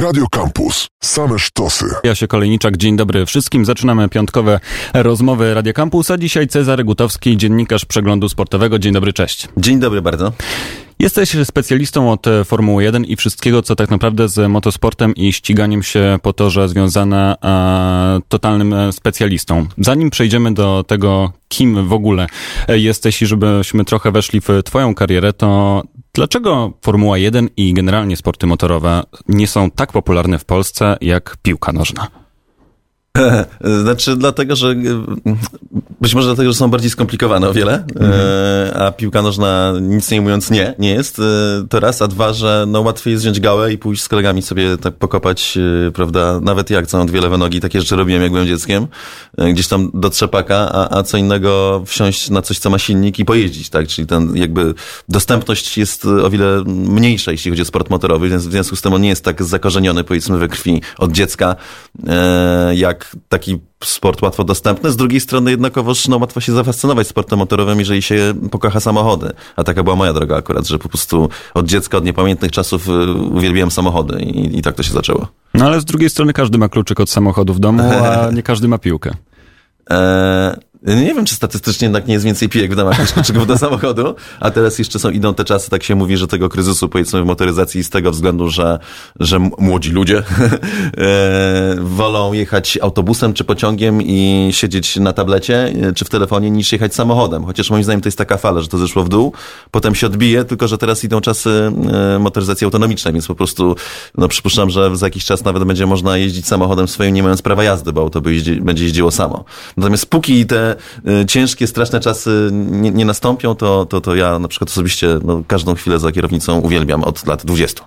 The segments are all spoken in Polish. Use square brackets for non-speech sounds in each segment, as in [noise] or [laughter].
Radio Campus. Same sztosy. Ja się Kolejniczak, dzień dobry wszystkim. Zaczynamy piątkowe rozmowy Radio Campus, a dzisiaj Cezary Gutowski, dziennikarz przeglądu sportowego. Dzień dobry, cześć. Dzień dobry bardzo. Jesteś specjalistą od Formuły 1 i wszystkiego, co tak naprawdę z motosportem i ściganiem się po torze związane, a, totalnym specjalistą. Zanim przejdziemy do tego, kim w ogóle jesteś i żebyśmy trochę weszli w twoją karierę, to dlaczego Formuła 1 i generalnie sporty motorowe nie są tak popularne w Polsce jak piłka nożna? [laughs] Znaczy dlatego, że być może dlatego, że są bardziej skomplikowane o wiele, mhm. a piłka nożna nic nie mówiąc nie, nie jest. E, to raz, a dwa, że no łatwiej jest wziąć gałę i pójść z kolegami sobie tak pokopać, e, prawda, nawet jak są dwie lewe nogi, takie rzeczy robiłem jak byłem dzieckiem, gdzieś tam do trzepaka, a, a co innego wsiąść na coś, co ma silnik i pojeździć, tak, czyli ten jakby dostępność jest o wiele mniejsza, jeśli chodzi o sport motorowy, więc w związku z tym on nie jest tak zakorzeniony, powiedzmy, we krwi od dziecka, jak taki sport łatwo dostępny. Z drugiej strony jednakowoż no, łatwo się zafascynować sportem motorowym, jeżeli się pokocha samochody. A taka była moja droga akurat, że po prostu od dziecka, od niepamiętnych czasów y, uwielbiałem samochody i, i tak to się zaczęło. No ale z drugiej strony każdy ma kluczyk od samochodu w domu, a nie każdy ma piłkę. Eee, [laughs] nie wiem, czy statystycznie jednak nie jest więcej pijek w domach niż [laughs] kluczyków do samochodu, a teraz jeszcze są, idą te czasy, tak się mówi, że tego kryzysu powiedzmy w motoryzacji z tego względu, że, że młodzi ludzie [laughs] e, wolą jechać autobusem czy pociągiem i siedzieć na tablecie e, czy w telefonie niż jechać samochodem. Chociaż moim zdaniem to jest taka fala, że to zeszło w dół, potem się odbije, tylko że teraz idą czasy e, motoryzacji autonomicznej, więc po prostu no, przypuszczam, że za jakiś czas nawet będzie można jeździć samochodem swoim nie mając prawa jazdy, bo auto będzie jeździło samo. Natomiast póki te Y, ciężkie, straszne czasy nie, nie nastąpią, to, to, to ja na przykład osobiście no, każdą chwilę za kierownicą uwielbiam od lat 20.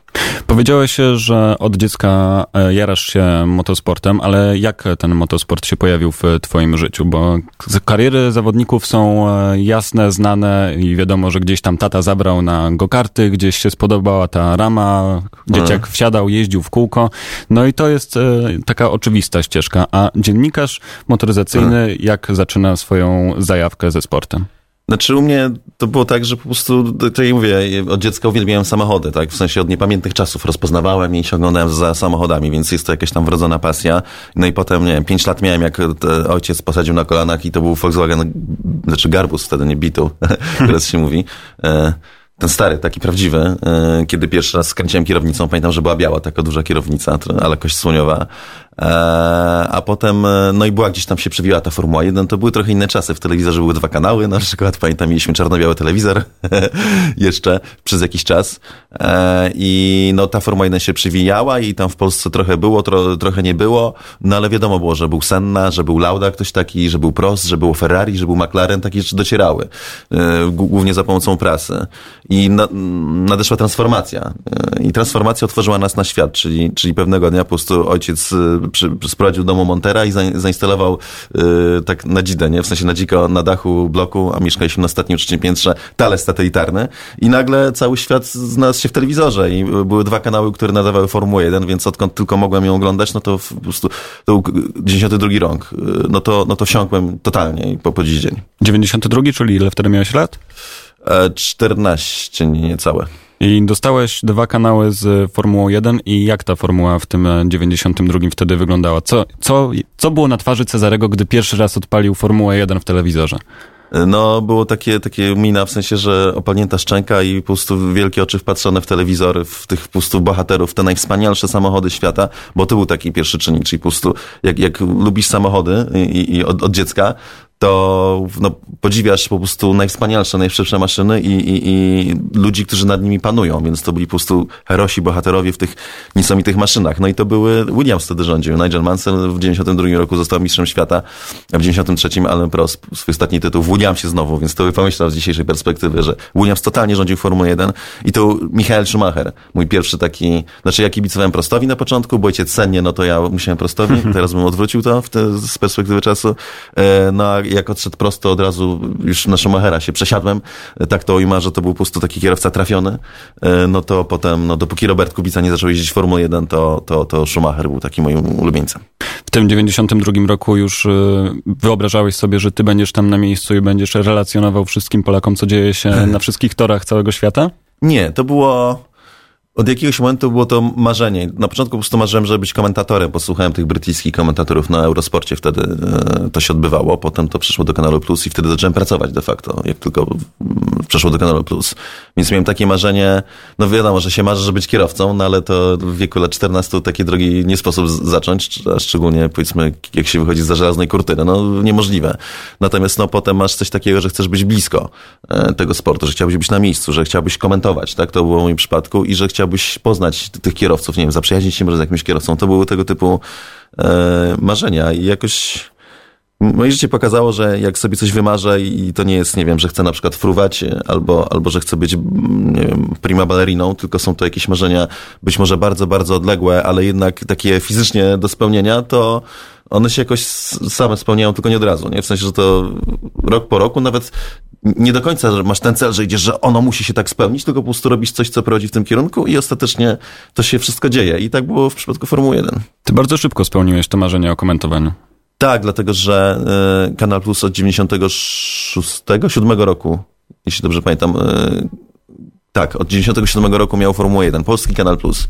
Powiedziałeś, że od dziecka e, jarasz się motosportem, ale jak ten motosport się pojawił w twoim życiu? Bo kariery zawodników są e, jasne, znane i wiadomo, że gdzieś tam tata zabrał na go-karty, gdzieś się spodobała ta rama, dzieciak hmm. wsiadał, jeździł w kółko. No i to jest e, taka oczywista ścieżka. A dziennikarz motoryzacyjny, hmm. jak zaczyna swoją zajawkę ze sportem? Znaczy u mnie to było tak, że po prostu, to ja mówię, od dziecka uwielbiałem samochody, tak? W sensie od niepamiętnych czasów rozpoznawałem i się oglądałem za samochodami, więc jest to jakaś tam wrodzona pasja. No i potem, nie wiem, pięć lat miałem, jak ojciec posadził na kolanach i to był Volkswagen, znaczy Garbus wtedy, nie Beetle, [laughs] teraz się mówi. E, ten stary, taki prawdziwy, e, kiedy pierwszy raz skręciłem kierownicą, pamiętam, że była biała, taka duża kierownica, ale kość słoniowa. E, a potem, e, no i była gdzieś tam się przewijała ta Formuła 1, to były trochę inne czasy. W telewizorze były dwa kanały, na przykład pamiętam, mieliśmy czarno-biały telewizor [laughs] jeszcze przez jakiś czas. E, I no ta Formuła 1 się przewijała i tam w Polsce trochę było, tro, trochę nie było, no ale wiadomo było, że był Senna, że był Lauda ktoś taki, że był Prost, że było Ferrari, że był McLaren, takie rzeczy docierały. Głównie za pomocą prasy. I na, nadeszła transformacja. I transformacja otworzyła nas na świat, czyli, czyli pewnego dnia po prostu ojciec przy, sprowadził do Montera i za, zainstalował y, tak na dzidę, nie? W sensie na dziko na dachu bloku, a mieszkaliśmy na ostatnim trzecim piętrze, talerz satelitarny i nagle cały świat znalazł się w telewizorze i były dwa kanały, które nadawały Formułę 1, więc odkąd tylko mogłem ją oglądać, no to po prostu to był 92 rok. Y, no to, no to wsiąkłem totalnie po, po dziś dzień. 92, czyli ile wtedy miałeś lat? 14, niecałe. I dostałeś dwa kanały z Formułą 1 i jak ta formuła w tym 92 wtedy wyglądała? Co, co, co było na twarzy Cezarego, gdy pierwszy raz odpalił Formułę 1 w telewizorze? No, było takie, takie mina, w sensie, że opadnięta szczęka i po prostu wielkie oczy wpatrzone w telewizor, w tych po bohaterów, te najwspanialsze samochody świata, bo to był taki pierwszy czynnik, czyli po prostu jak, jak lubisz samochody i, i od, od dziecka, to no, podziwiasz po prostu najwspanialsze, najszybsze maszyny i, i, i ludzi, którzy nad nimi panują, więc to byli po prostu herosi, bohaterowie w tych niesamowitych maszynach. No i to były, Williams wtedy rządził, Nigel Mansell w 92 roku został mistrzem świata, a w 93 Alain Prost swój ostatni tytuł w Williamsie znowu, więc to by pomyślał z dzisiejszej perspektywy, że Williams totalnie rządził Formułę 1 i to Michael Schumacher, mój pierwszy taki, znaczy ja kibicowałem Prostowi na początku, bo ojciec cennie, no to ja musiałem Prostowi, [laughs] teraz bym odwrócił to te, z perspektywy czasu, e, no a jak odszedł prosto, od razu już na Schumachera się przesiadłem. Tak to ujma, że to był po prostu taki kierowca trafiony. E, no to potem, no dopóki Robert Kubica nie zaczął jeździć Formułę 1, to, to, to Schumacher był takim moim ulubieńcem. W tym 92 roku już e, wyobrażałeś sobie, że ty będziesz tam na miejscu i będziesz relacjonował wszystkim Polakom, co dzieje się [laughs] na wszystkich torach całego świata? Nie, to było Od jakiegoś momentu było to marzenie. Na początku po prostu marzyłem, żeby być komentatorem. Posłuchałem tych brytyjskich komentatorów na Eurosporcie, wtedy e, to się odbywało. Potem to przeszło do Kanalu Plus i wtedy zacząłem pracować de facto, jak tylko mm, przeszło do Kanalu Plus. Więc miałem takie marzenie, no wiadomo, że się marzy, żeby być kierowcą, no ale to w wieku lat 14 takie drogi nie sposób zacząć, a szczególnie powiedzmy, jak się wychodzi za żelaznej kurtyny, no niemożliwe. Natomiast no potem masz coś takiego, że chcesz być blisko e, tego sportu, że chciałbyś być na miejscu, że chciałbyś komentować, tak? To było w moim przypadku i że chciałbyś poznać t- tych kierowców, nie wiem, zaprzyjaźnić się może z jakimś kierowcą. To były tego typu e, marzenia i jakoś moje życie pokazało, że jak sobie coś wymarzę i to nie jest, nie wiem, że chcę na przykład fruwać e, albo, albo że chcę być, nie wiem, prima balleriną, tylko są to jakieś marzenia być może bardzo, bardzo odległe, ale jednak takie fizycznie do spełnienia, to one się jakoś same spełniają, tylko nie od razu, nie? W sensie, że to rok po roku nawet nie do końca że masz ten cel, że idziesz, że ono musi się tak spełnić, tylko po prostu robisz coś, co prowadzi w tym kierunku i ostatecznie to się wszystko dzieje. I tak było w przypadku Formuły 1. Ty bardzo szybko spełniłeś to marzenie o komentowaniu. Tak, dlatego że y, Kanal Plus od 96, 7 roku, jeśli dobrze pamiętam, y, tak, od 97 roku miał Formułę 1, polski Kanal Plus,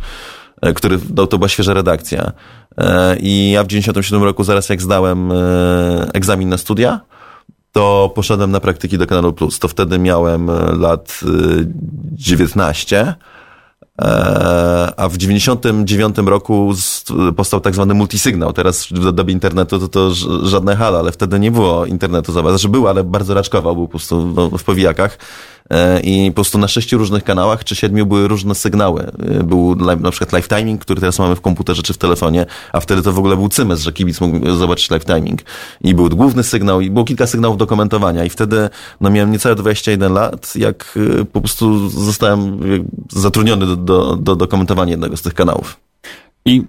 który dał to była świeża redakcja. Y, I ja w 97 roku, zaraz jak zdałem y, egzamin na studia, to poszedłem na praktyki do Kanalu Plus. To wtedy miałem lat y, 19. E, A w 99 roku powstał tak zwany multisygnał. Teraz w dobie internetu to, to żadne hala, ale wtedy nie było internetu. za bardzo. Znaczy był, ale bardzo raczkował, był po prostu no, w powijakach. E, I po prostu na sześciu różnych kanałach, czy siedmiu były różne sygnały. E, Był na przykład live timing, który teraz mamy w komputerze czy w telefonie, a wtedy to w ogóle był cymes, że kibic mógł zobaczyć live timing. I był główny sygnał, i było kilka sygnałów do komentowania. I wtedy no, miałem niecałe 21 lat, jak e, po prostu zostałem zatrudniony do, do, do, do komentowania jednego z tych kanałów. I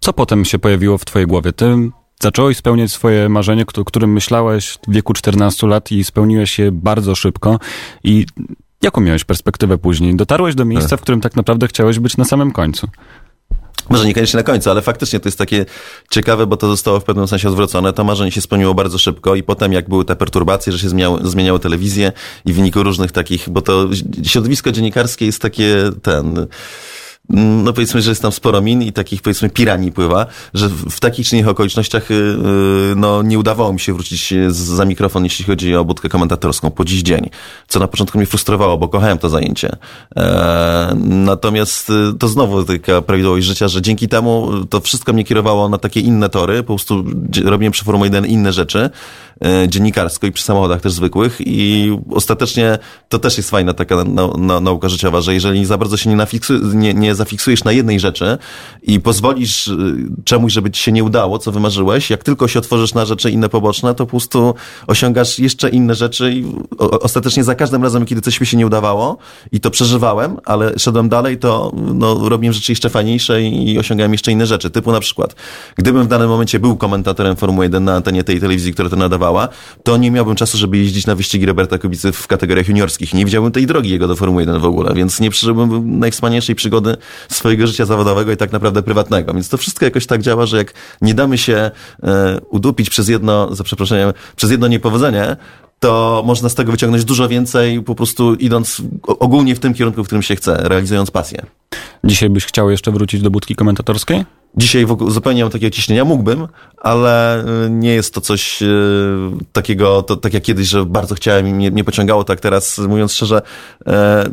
co potem się pojawiło w twojej głowie? Ty zacząłeś spełniać swoje marzenie, o którym myślałeś w wieku 14 lat i spełniłeś je bardzo szybko. I jaką miałeś perspektywę później? Dotarłeś do miejsca, w którym tak naprawdę chciałeś być na samym końcu. Może niekoniecznie na końcu, ale faktycznie to jest takie ciekawe, bo to zostało w pewnym sensie odwrócone. To marzenie się spełniło bardzo szybko i potem jak były te perturbacje, że się zmieniały, zmieniały telewizje i w wyniku różnych takich, bo to środowisko dziennikarskie jest takie ten no powiedzmy, że jest tam sporo min i takich powiedzmy piranii pływa, że w, takich czy innych okolicznościach yy, no nie udawało mi się wrócić z, za mikrofon, jeśli chodzi o budkę komentatorską po dziś dzień, co na początku mnie frustrowało, bo kochałem to zajęcie. E, natomiast y, to znowu taka prawidłowość życia, że dzięki temu to wszystko mnie kierowało na takie inne tory, po prostu robiłem przy Formule 1 inne rzeczy, dziennikarsko i przy samochodach też zwykłych i ostatecznie to też jest fajna taka na, na, nauka życiowa, że jeżeli za bardzo się nie, nafiksu, nie, nie zafiksujesz na jednej rzeczy i pozwolisz y, czemuś, żeby ci się nie udało, co wymarzyłeś, jak tylko się otworzysz na rzeczy inne poboczne, to po prostu osiągasz jeszcze inne rzeczy i ostatecznie za każdym razem, kiedy coś mi się nie udawało i to przeżywałem, ale szedłem dalej, to no, robiłem rzeczy jeszcze fajniejsze i osiągałem jeszcze inne rzeczy. Typu na przykład, gdybym w danym momencie był komentatorem Formuły 1 na antenie tej telewizji, która to nadawała, to nie miałbym czasu, żeby jeździć na wyścigi Roberta Kubicy w kategoriach juniorskich. Nie widziałbym tej drogi jego do Formuły 1 w ogóle, więc nie przeżyłbym najwspanialszej przygody swojego życia zawodowego i tak naprawdę prywatnego. Więc to wszystko jakoś tak działa, że jak nie damy się e, udupić przez jedno, za przeproszeniem, przez jedno niepowodzenie, to można z tego wyciągnąć dużo więcej, po prostu idąc ogólnie w tym kierunku, w którym się chce, realizując pasję. Dzisiaj byś chciał jeszcze wrócić do budki komentatorskiej? Dzisiaj zupełnie nie mam takiego ciśnienia, mógłbym, ale y, nie jest to coś y, takiego, to, tak jak kiedyś, że bardzo chciałem i mnie, mnie pociągało, tak teraz mówiąc szczerze, e,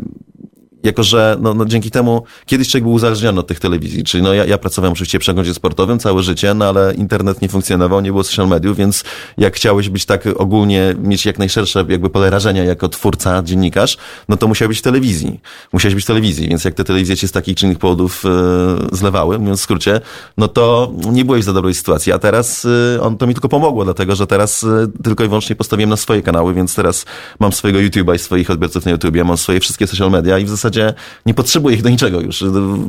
jako że no, no, dzięki temu kiedyś człowiek był uzależniony od tych telewizji, czyli no ja, ja pracowałem oczywiście w przeglądzie sportowym całe życie, no ale internet nie funkcjonował, nie było social mediów, więc jak chciałeś być tak ogólnie, mieć jak najszersze jakby pole rażenia jako twórca, dziennikarz, no to musiałeś być w telewizji. Musiałeś być w telewizji, więc jak te telewizje cię z takich czy innych powodów e, zlewały, mówiąc w skrócie, no to nie byłeś za dobrej sytuacji, a teraz e, on to mi tylko pomogło, dlatego że teraz e, tylko i wyłącznie postawiłem na swoje kanały, więc teraz mam swojego YouTube'a i swoich odbiorców na YouTubie, mam swoje wszystkie social media i w zasadzie nie potrzebuję ich do niczego już.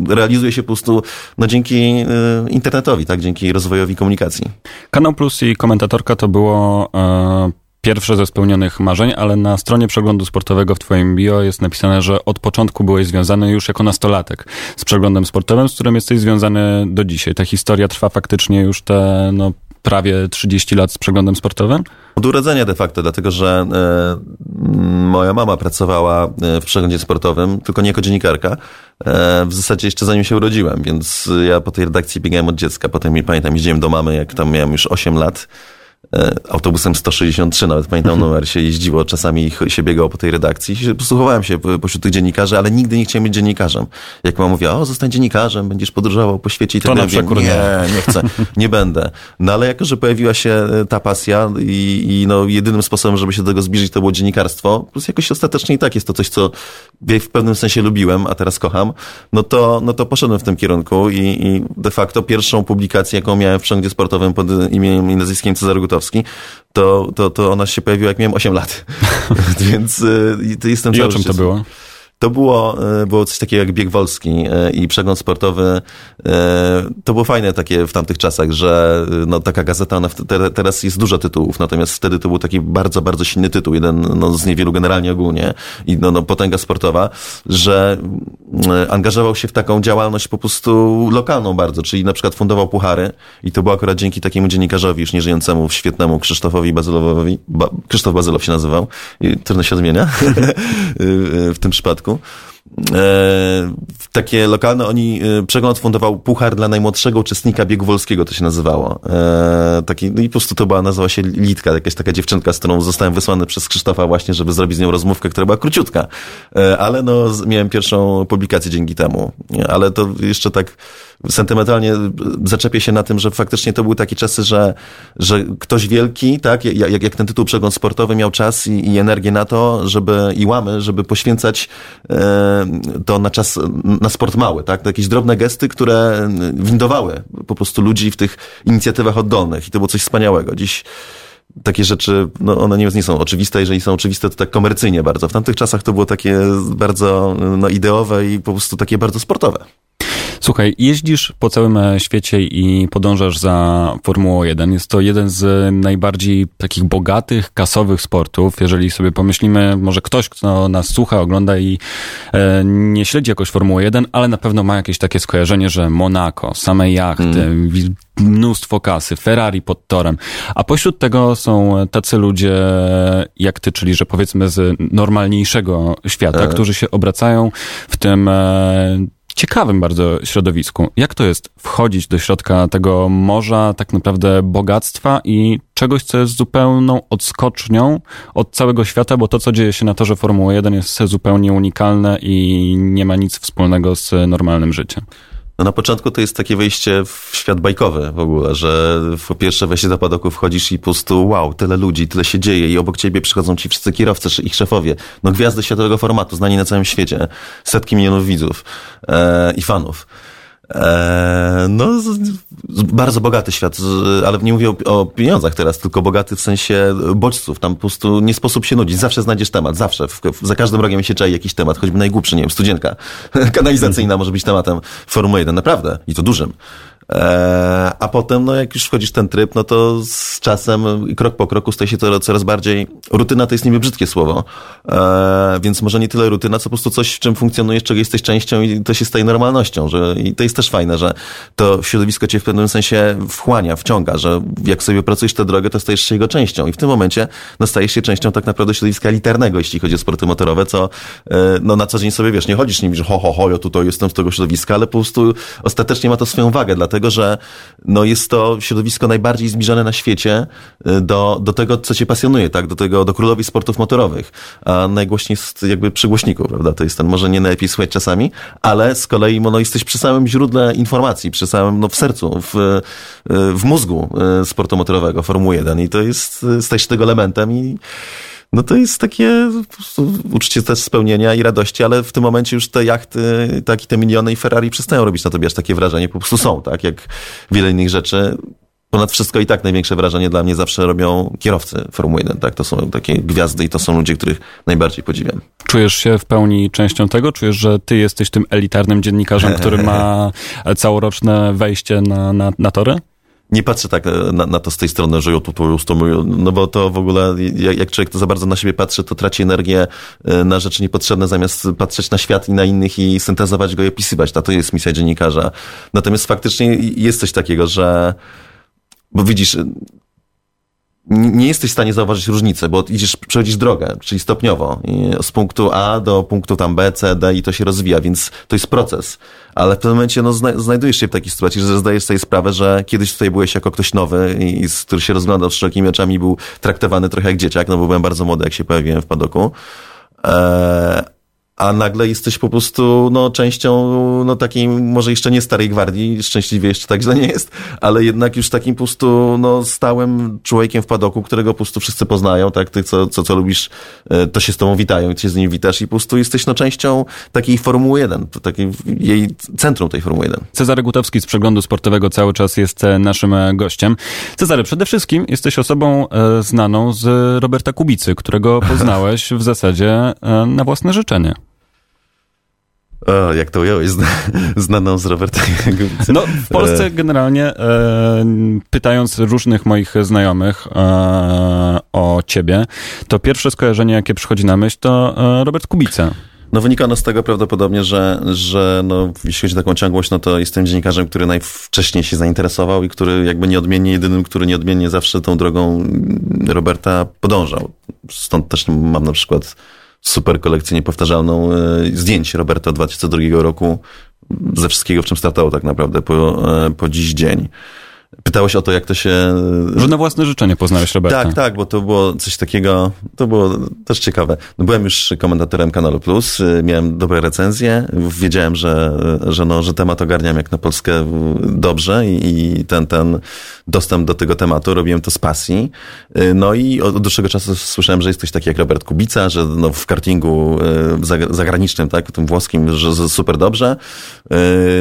Realizuję się po prostu no, dzięki e, internetowi, tak, dzięki rozwojowi komunikacji. Kanał Plus i komentatorka to było e, pierwsze ze spełnionych marzeń, ale na stronie przeglądu sportowego w twoim bio jest napisane, że od początku byłeś związany już jako nastolatek z przeglądem sportowym, z którym jesteś związany do dzisiaj. Ta historia trwa faktycznie już te no, prawie 30 lat z przeglądem sportowym? Od urodzenia de facto, dlatego że e, moja mama pracowała e, w przeglądzie sportowym, tylko nie jako dziennikarka. E, w zasadzie jeszcze zanim się urodziłem, więc ja po tej redakcji biegałem od dziecka. Potem, pamiętam, jeździłem do mamy, jak tam miałem już 8 lat. E, autobusem 163, nawet pamiętam numer, się jeździło, czasami się biegało po tej redakcji. Posłuchowałem się pośród tych dziennikarzy, ale nigdy nie chciałem być dziennikarzem. Jak mama mówiła, o, zostań dziennikarzem, będziesz podróżował po świecie i na przykład nie, nie chcę, nie będę. No ale jako, że pojawiła się e, ta pasja i, i no, jedynym sposobem, żeby się do tego zbliżyć, to było dziennikarstwo, plus jakoś ostatecznie i tak jest to coś, co w pewnym sensie lubiłem, a teraz kocham, no to, no to poszedłem w tym kierunku i, i de facto pierwszą publikację, jaką miałem w przeglądzie sportowym pod imieniem i nazwiskiem Cezary Gutowski, to, to, to ona się pojawiła, jak miałem 8 lat. [laughs] Więc y, jestem I o czym to było? To było, e, było coś takiego jak bieg wolski e, i przegląd sportowy. E, to było fajne takie w tamtych czasach, że no, taka gazeta, ona teraz jest dużo tytułów, natomiast wtedy to był taki bardzo, bardzo silny tytuł, jeden no, z niewielu generalnie ogólnie i no, no, potęga sportowa, że angażował się w taką działalność po prostu lokalną bardzo, czyli na przykład fundował puchary i to było akurat dzięki takiemu dziennikarzowi już nieżyjącemu, świetnemu Krzysztofowi Bazylowowi, ba, Krzysztof Bazylow się nazywał, trudno się odmienia [laughs] w tym przypadku. E, takie lokalne, oni, e, przegląd fundował puchar dla najmłodszego uczestnika biegu wolskiego, to się nazywało. E, taki, no i po prostu to była, nazywała się Litka, jakaś taka dziewczynka, z którą zostałem wysłany przez Krzysztofa właśnie, żeby zrobić z nią rozmówkę, która była króciutka. E, ale no, miałem pierwszą publikację dzięki temu. Ale to jeszcze tak sentymentalnie zaczepię się na tym, że faktycznie to były takie czasy, że, że ktoś wielki, tak, jak, jak ten tytuł przegląd sportowy miał czas i, i energię na to, żeby i łamy, żeby poświęcać e, to na czas, na sport mały, tak, jakieś drobne gesty, które windowały po prostu ludzi w tych inicjatywach oddolnych i to było coś wspaniałego. Dziś takie rzeczy, no one nie, nie są oczywiste, jeżeli są oczywiste, to tak komercyjnie bardzo. W tamtych czasach to było takie bardzo no, ideowe i po prostu takie bardzo sportowe. Słuchaj, jeździsz po całym e, świecie i podążasz za Formułą 1. Jest to jeden z najbardziej takich bogatych, kasowych sportów. Jeżeli sobie pomyślimy, może ktoś, kto nas słucha, ogląda i e, nie śledzi jakoś Formuły 1, ale na pewno ma jakieś takie skojarzenie, że Monaco, same jachty, mm. mnóstwo kasy, Ferrari pod torem. A pośród tego są tacy ludzie jak ty, czyli że powiedzmy z normalniejszego świata, e. którzy się obracają w tym e, ciekawym bardzo środowisku. Jak to jest wchodzić do środka tego morza tak naprawdę bogactwa i czegoś, co jest zupełną odskocznią od całego świata, bo to, co dzieje się na torze Formuły 1 jest zupełnie unikalne i nie ma nic wspólnego z normalnym życiem. No na początku to jest takie wejście w świat bajkowy w ogóle, że po pierwsze wejście do padoku wchodzisz i po prostu wow, tyle ludzi, tyle się dzieje i obok ciebie przychodzą ci wszyscy kierowcy, ich szefowie. No gwiazdy światowego formatu, znani na całym świecie. Setki milionów widzów e, i fanów. E, no, bardzo bogaty świat, ale nie mówię o, pieniądzach teraz, tylko bogaty w sensie bodźców. Tam po prostu nie sposób się nudzić. Zawsze znajdziesz temat, zawsze. Za każdym rogiem się czai jakiś temat, choćby najgłupszy, nie wiem, studzienka [laughs] kanalizacyjna może być tematem Formuły 1, naprawdę. I to dużym. E, a potem, no jak już wchodzisz w ten tryb, no to z czasem, krok po kroku staje się to coraz bardziej, rutyna to jest niby brzydkie słowo, e, więc może nie tyle rutyna, co po prostu coś, w czym funkcjonujesz, czego jesteś częścią i to się staje normalnością, że i to jest też fajne, że to środowisko cię w pewnym sensie wchłania, wciąga, że jak sobie pracujesz tę drogę, to stajesz się jego częścią i w tym momencie no, stajesz się częścią tak naprawdę środowiska elitarnego, jeśli chodzi o sporty motorowe, co e, no na co dzień sobie, wiesz, nie chodzisz, nie mówisz, ho, ho, ho, ja tutaj jestem z tego środowiska, ale po prostu ostatecznie ma to swoją wagę, dlatego dlatego że no jest to środowisko najbardziej zbliżone na świecie y, do, do tego, co cię pasjonuje, tak? Do tego, do królowej sportów motorowych. A najgłośniej jest jakby przy głośniku, prawda? To jest ten, może nie najlepiej słuchać czasami, ale z kolei no, jesteś przy samym źródle informacji, przy samym, no w sercu, w, y, w mózgu y, sportu motorowego, Formuły 1 i to jest, stajesz tego elementem i no to jest takie uczucie też spełnienia i radości, ale w tym momencie już te jachty, tak i te miliony i Ferrari przestają robić na tobie aż takie wrażenie, po prostu są, tak, jak wiele innych rzeczy. Ponad wszystko i tak największe wrażenie dla mnie zawsze robią kierowcy Formuły 1, tak? To są takie gwiazdy i to są ludzie, których najbardziej podziwiam. Czujesz się w pełni częścią tego? Czujesz, że ty jesteś tym elitarnym dziennikarzem, który ma [laughs] całoroczne wejście na, na, na tory? Nie patrzę tak e, na, na, to z tej strony, że ja to jest to no bo to w ogóle, jak, jak człowiek to za bardzo na siebie patrzy, to traci energię e, na rzeczy niepotrzebne, zamiast patrzeć na świat i na innych i syntezować go i opisywać. To jest misja dziennikarza. Natomiast faktycznie jest coś takiego, że bo widzisz, nie jesteś w stanie zauważyć różnicy, bo idziesz, przechodzisz drogę, czyli stopniowo, z punktu A do punktu tam B, C, D i to się rozwija, więc to jest proces. Ale w pewnym momencie no, zna, znajdujesz się w takiej sytuacji, że zdajesz sobie sprawę, że kiedyś tutaj byłeś jako ktoś nowy, i, który się rozglądał z szerokimi oczami, był traktowany trochę jak dzieciak, no bo byłem bardzo młody, jak się pojawiłem w padoku. Eee, a nagle jesteś po prostu no, częścią no, takiej może jeszcze nie starej gwardii, szczęśliwie jeszcze tak źle nie jest, ale jednak już takim po prostu no, stałym człowiekiem w padoku, którego po prostu wszyscy poznają, tak, ty co, co, co lubisz, e, to się z tobą witają i ty się z nim witasz i po prostu jesteś no, częścią takiej Formuły 1, takiej jej centrum tej Formuły 1. Cezary Gutowski z Przeglądu Sportowego cały czas jest e, naszym e, gościem. Cezary, przede wszystkim jesteś osobą znaną z Roberta Kubicy, którego poznałeś w zasadzie na własne życzenie. O, jak to ująłeś, znaną [laughs] z Roberta No, w Polsce generalnie e, pytając różnych moich znajomych e, o ciebie, to pierwsze skojarzenie, jakie przychodzi na myśl, to e, Robert Kubica. No wynika ono z tego prawdopodobnie, że, że no, jeśli chodzi o taką ciągłość, no to jestem dziennikarzem, który najwcześniej się zainteresował i który jakby nieodmiennie, jedynym, który nieodmiennie zawsze tą drogą Roberta podążał. Stąd też mam na przykład super kolekcję niepowtarzalną e, zdjęć Roberta 2002 roku, ze wszystkiego, w czym startował tak naprawdę po, e, po dziś dzień. Pytałeś o to, jak to się... Że na własne życzenie poznałeś Roberta. Tak, tak, bo to było coś takiego, to było też ciekawe. No byłem już komentatorem Kanalu Plus, y, miałem dobre recenzje, wiedziałem, że, że, no, że temat ogarniam jak na Polskę dobrze i, i ten, ten dostęp do tego tematu robiłem to z pasji. Y, no i od dłuższego czasu słyszałem, że jest ktoś taki jak Robert Kubica, że no w kartingu y, zagranicznym, tak, tym włoskim, że super dobrze.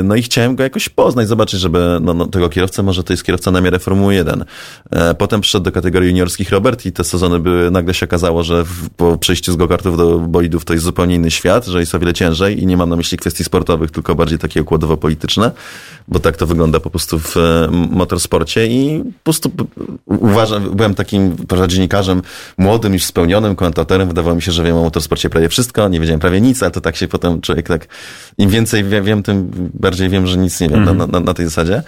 No i chciałem go jakoś poznać, zobaczyć, żeby no, no tego kierowcę może to jest jest kierowca na miarę Formuły 1. E, potem przyszedł do kategorii juniorskich Robert i te sezony były, nagle się okazało, że po przejściu z go-kartów do bolidów to jest zupełnie inny świat, że jest o wiele ciężej i nie mam na myśli kwestii sportowych, tylko bardziej takie układowo-polityczne, bo tak to wygląda po prostu w e, motorsporcie i po prostu uważam, byłem takim dziennikarzem młodym, już spełnionym komentatorem, wydawało mi się, że wiem o motorsporcie prawie wszystko, nie wiedziałem prawie nic, ale to tak się potem człowiek tak, im więcej wiem, tym bardziej wiem, że nic nie wiem mm. na, na, na tej zasadzie.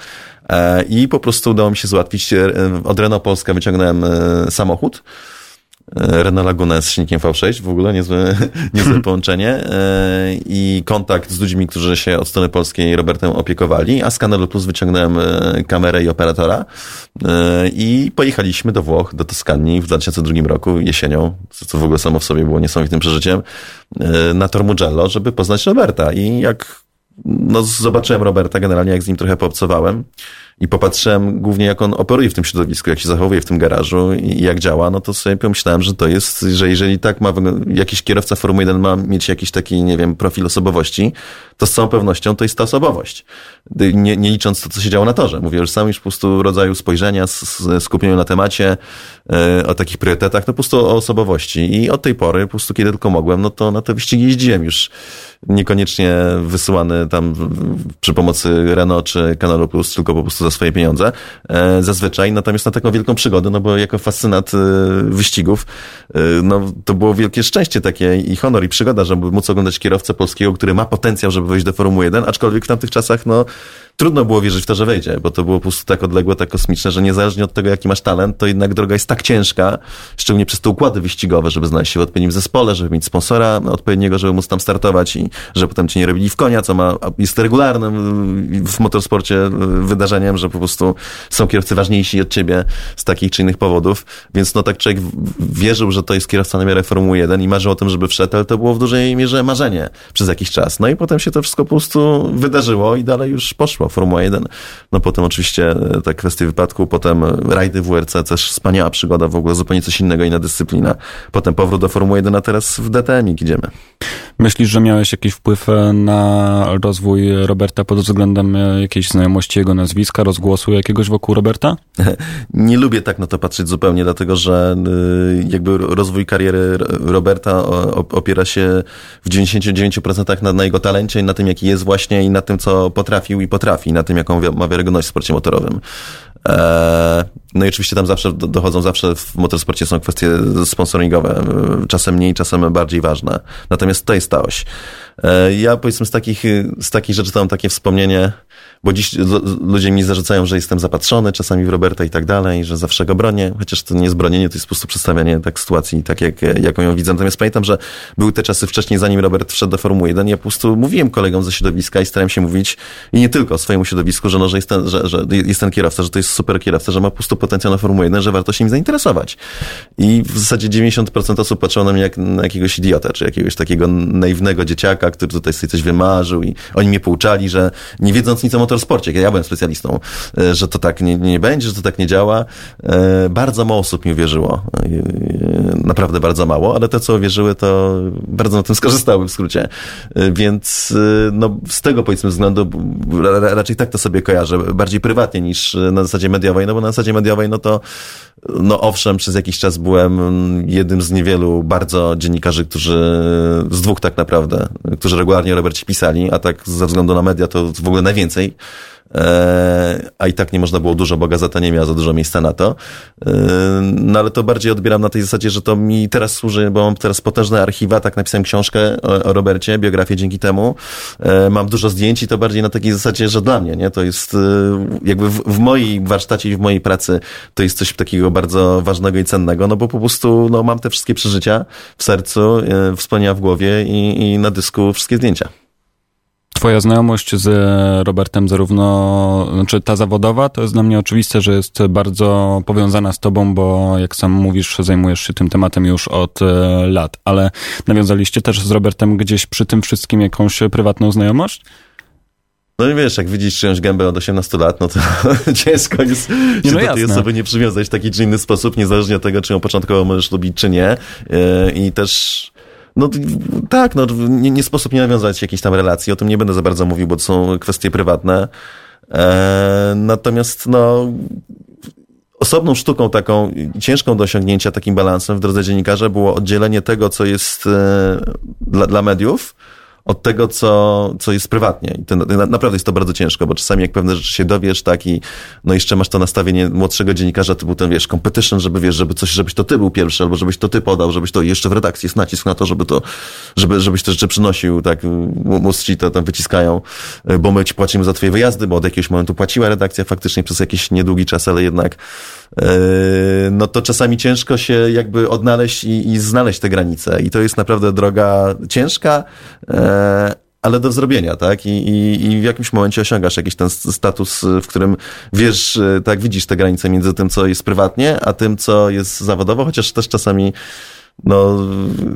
E, I po prostu udało mi się załatwić, e, od Renault Polska wyciągnąłem e, samochód, Renault Laguna z silnikiem V6, w ogóle niezłe, [laughs] niezłe [laughs] połączenie. I kontakt z ludźmi, którzy się od strony polskiej Robertem opiekowali, a z Kanalu Plus wyciągnąłem kamerę i operatora. I pojechaliśmy do Włoch, do Toskanii w 2002 roku, jesienią, co w ogóle samo w sobie było niesamowitym przeżyciem, na Tor Mugello, żeby poznać Roberta. I jak no, zobaczyłem Roberta generalnie, jak z nim trochę poobcowałem i popatrzyłem głównie, jak on operuje w tym środowisku, jak się zachowuje w tym garażu i jak działa, no to sobie pomyślałem, że to jest, że jeżeli tak ma jakiś kierowca Formuły 1 ma mieć jakiś taki, nie wiem, profil osobowości, to z całą pewnością to jest ta osobowość. Nie, nie licząc to, co się działo na torze. Mówię już sam już po prostu rodzaju spojrzenia, skupieniu na temacie, e, o takich priorytetach, no po prostu o osobowości. I od tej pory, po prostu kiedy tylko mogłem, no to na te wyścigi jeździłem już niekoniecznie wysyłany tam przy pomocy Renault czy Kanalu Plus, tylko po prostu swoje pieniądze. E, zazwyczaj, natomiast na taką wielką przygodę, no bo jako fascynat e, wyścigów, e, no to było wielkie szczęście takie i honor i przygoda, żeby móc oglądać kierowcę polskiego, który ma potencjał, żeby wejść do Formuły 1, aczkolwiek w tamtych czasach, no trudno było wierzyć w to, że wejdzie, bo to było po prostu tak odległe, tak kosmiczne, że niezależnie od tego, jaki masz talent, to jednak droga jest tak ciężka, szczególnie przez te układy wyścigowe, żeby znaleźć się w odpowiednim zespole, żeby mieć sponsora odpowiedniego, żeby móc tam startować i żeby potem cię nie robili w konia, co ma, jest regularnym w motorsporcie wydarzeniem, że po prostu są kierowcy ważniejsi od ciebie z takich czy innych powodów, więc no tak człowiek wierzył, że to jest kierowca na miarę Formuły 1 i marzył o tym, żeby wszedł, ale to było w dużej mierze marzenie przez jakiś czas. No i potem się to wszystko po prostu wydarzyło i dalej już poszło. Formuła 1. No potem oczywiście e, te kwestie wypadku, potem rajdy WRC, też wspaniała przygoda, w ogóle zupełnie coś innego, inna dyscyplina. Potem powrót do Formuły 1, a teraz w DTM idziemy. Myślisz, że miałeś jakiś wpływ e, na rozwój Roberta pod względem e, jakiejś znajomości jego nazwiska, rozgłosu jakiegoś wokół Roberta? [laughs] Nie lubię tak na to patrzeć zupełnie, dlatego że jakby rozwój kariery Roberta opiera się w 99% na, na jego talencie i na tym, jaki jest właśnie i na tym, co potrafił i potrafi na tym, jaką ma wiarygodność w sporcie motorowym. E, no i oczywiście tam zawsze dochodzą, zawsze w motorsporcie są kwestie sponsoringowe, e, czasem mniej, czasem bardziej ważne. Natomiast to jest ta oś. Ja powiedzmy z takich, z takich rzeczy to mam takie wspomnienie, bo dziś ludzie mi zarzucają, że jestem zapatrzony czasami w Roberta i tak dalej, że zawsze go bronię, chociaż to nie jest bronienie, to jest po prostu przedstawianie tak sytuacji, tak jak, jaką ją widzę. Natomiast pamiętam, że były te czasy wcześniej, zanim Robert wszedł do Formuły 1, ja po prostu mówiłem kolegom ze środowiska i starałem się mówić, i nie tylko swojemu środowisku, że, no, że, jest ten, że, że jest ten kierowca, że to jest super kierowca, że ma po prostu potencjał na Formułę 1, że warto się nim zainteresować. I w zasadzie 90% osób patrzyło na mnie jak na jakiegoś idiota, czy jakiegoś takiego naiwnego dzieciaka, który tutaj sobie coś wymarzył i oni mnie pouczali, że nie wiedząc nic o motorsporcie, ja byłem specjalistą, e, że to tak nie, nie będzie, że to tak nie działa. E, bardzo mało osób mi uwierzyło. E, naprawdę bardzo mało, ale te, co uwierzyły, to bardzo na tym [laughs] skorzystały w skrócie. Więc no, z tego powiedzmy względu raczej tak to sobie kojarzę, bardziej prywatnie niż na zasadzie mediowej, no bo na zasadzie mediowej, no to no owszem, przez jakiś czas byłem jednym z niewielu bardzo dziennikarzy, którzy, z dwóch tak naprawdę, którzy regularnie o Robercie pisali, a tak ze względu na media to w ogóle najwięcej. E, a i tak nie można było dużo, bo gazeta nie miała za dużo miejsca na to. E, no ale to bardziej odbieram na tej zasadzie, że to mi teraz służy, bo mam teraz potężne archiwa, tak napisałem książkę o, Robercie, biografię dzięki temu. E, mam dużo zdjęć i to bardziej na takiej zasadzie, że dla mnie, nie? To jest jakby w, w mojej warsztacie i w mojej pracy to jest coś takiego bardzo ważnego i cennego, no bo po prostu no, mam te wszystkie przeżycia w sercu, wspomnienia w głowie i, i na dysku wszystkie zdjęcia. Twoja znajomość z Robertem, zarówno, znaczy ta zawodowa, to jest dla mnie oczywiste, że jest bardzo powiązana z tobą, bo jak sam mówisz, zajmujesz się tym tematem już od e, lat, ale nawiązaliście też z Robertem gdzieś przy tym wszystkim jakąś prywatną znajomość? No i wiesz, jak widzisz czyjąś gębę od 18 lat, no to [laughs] ciężko jest nie, no do tej osoby nie przywiązać w taki czy inny sposób, niezależnie od tego, czy ją początkowo możesz lubić, czy nie. E, I też no tak, no nie, nie sposób nie nawiązać jakiejś tam relacji, o tym nie będę za bardzo mówił, bo to są kwestie prywatne. E, natomiast no osobną sztuką taką ciężką do osiągnięcia takim balansem w drodze dziennikarza było oddzielenie tego, co jest e, dla, dla mediów, od tego, co, co jest prywatnie. I to, naprawdę jest to bardzo ciężko, bo czasami jak pewne rzeczy się dowiesz, tak, i no jeszcze masz to nastawienie młodszego dziennikarza, był ten, wiesz, competition, żeby, wiesz, żeby coś, żebyś to ty był pierwszy, albo żebyś to ty podał, żebyś to jeszcze w redakcji jest nacisk na to, żeby to, żeby, żebyś te rzeczy przynosił, tak, ci to tam wyciskają, bo my ci płacimy za twoje wyjazdy, bo od jakiegoś momentu płaciła redakcja faktycznie przez jakiś niedługi czas, ale jednak Yy, no to czasami ciężko się jakby odnaleźć i, i znaleźć te granice. I to jest naprawdę droga ciężka, yy, ale do zrobienia, tak? I, i, I w jakimś momencie osiągasz jakiś ten status, w którym wiesz, yy, tak, widzisz te granice między tym, co jest prywatnie, a tym, co jest zawodowo, chociaż też czasami no,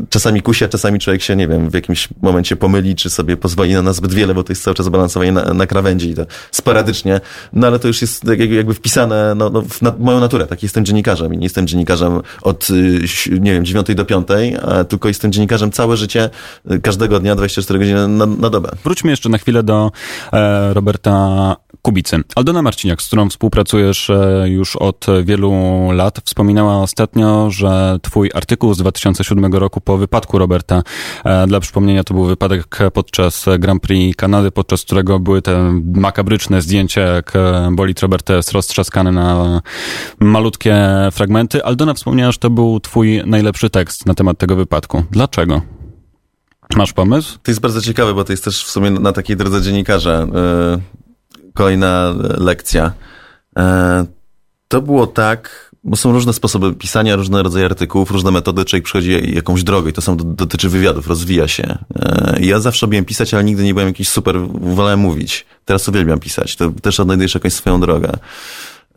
czasami kusia, czasami człowiek się, nie wiem, w jakimś momencie pomyli, czy sobie pozwoli na zbyt wiele, bo to jest cały czas balansowanie na, na krawędzi i to sporadycznie, no ale to już jest jakby wpisane no, no, w na, moją naturę, tak jestem dziennikarzem i nie jestem dziennikarzem od, y, nie wiem, dziewiątej do piątej, tylko jestem dziennikarzem całe życie, y, każdego dnia, 24 godziny na, na dobę. Wróćmy jeszcze na chwilę do e, Roberta Kubicy. Aldona Marciniak, z którą współpracujesz e, już od wielu lat, wspominała ostatnio, że twój artykuł z 2007 roku po wypadku Roberta, e, dla przypomnienia to był wypadek podczas Grand Prix Kanady, podczas którego były te makabryczne zdjęcia, jak bolid Roberta jest roztrzaskany na malutkie fragmenty. Aldona wspomniała, że to był twój najlepszy tekst na temat tego wypadku. Dlaczego? Masz pomysł? To jest bardzo ciekawe, bo to jest też w sumie na takiej drodze dziennikarza. Kolejna lekcja. E, to było tak, bo są różne sposoby pisania, różne rodzaje artykułów, różne metody, człowiek przychodzi jakąś drogę i to są, dotyczy wywiadów, rozwija się. E, ja zawsze lubiłem pisać, ale nigdy nie byłem jakiś super, wolałem mówić. Teraz uwielbiam pisać, to też odnajdujesz jakąś swoją drogę.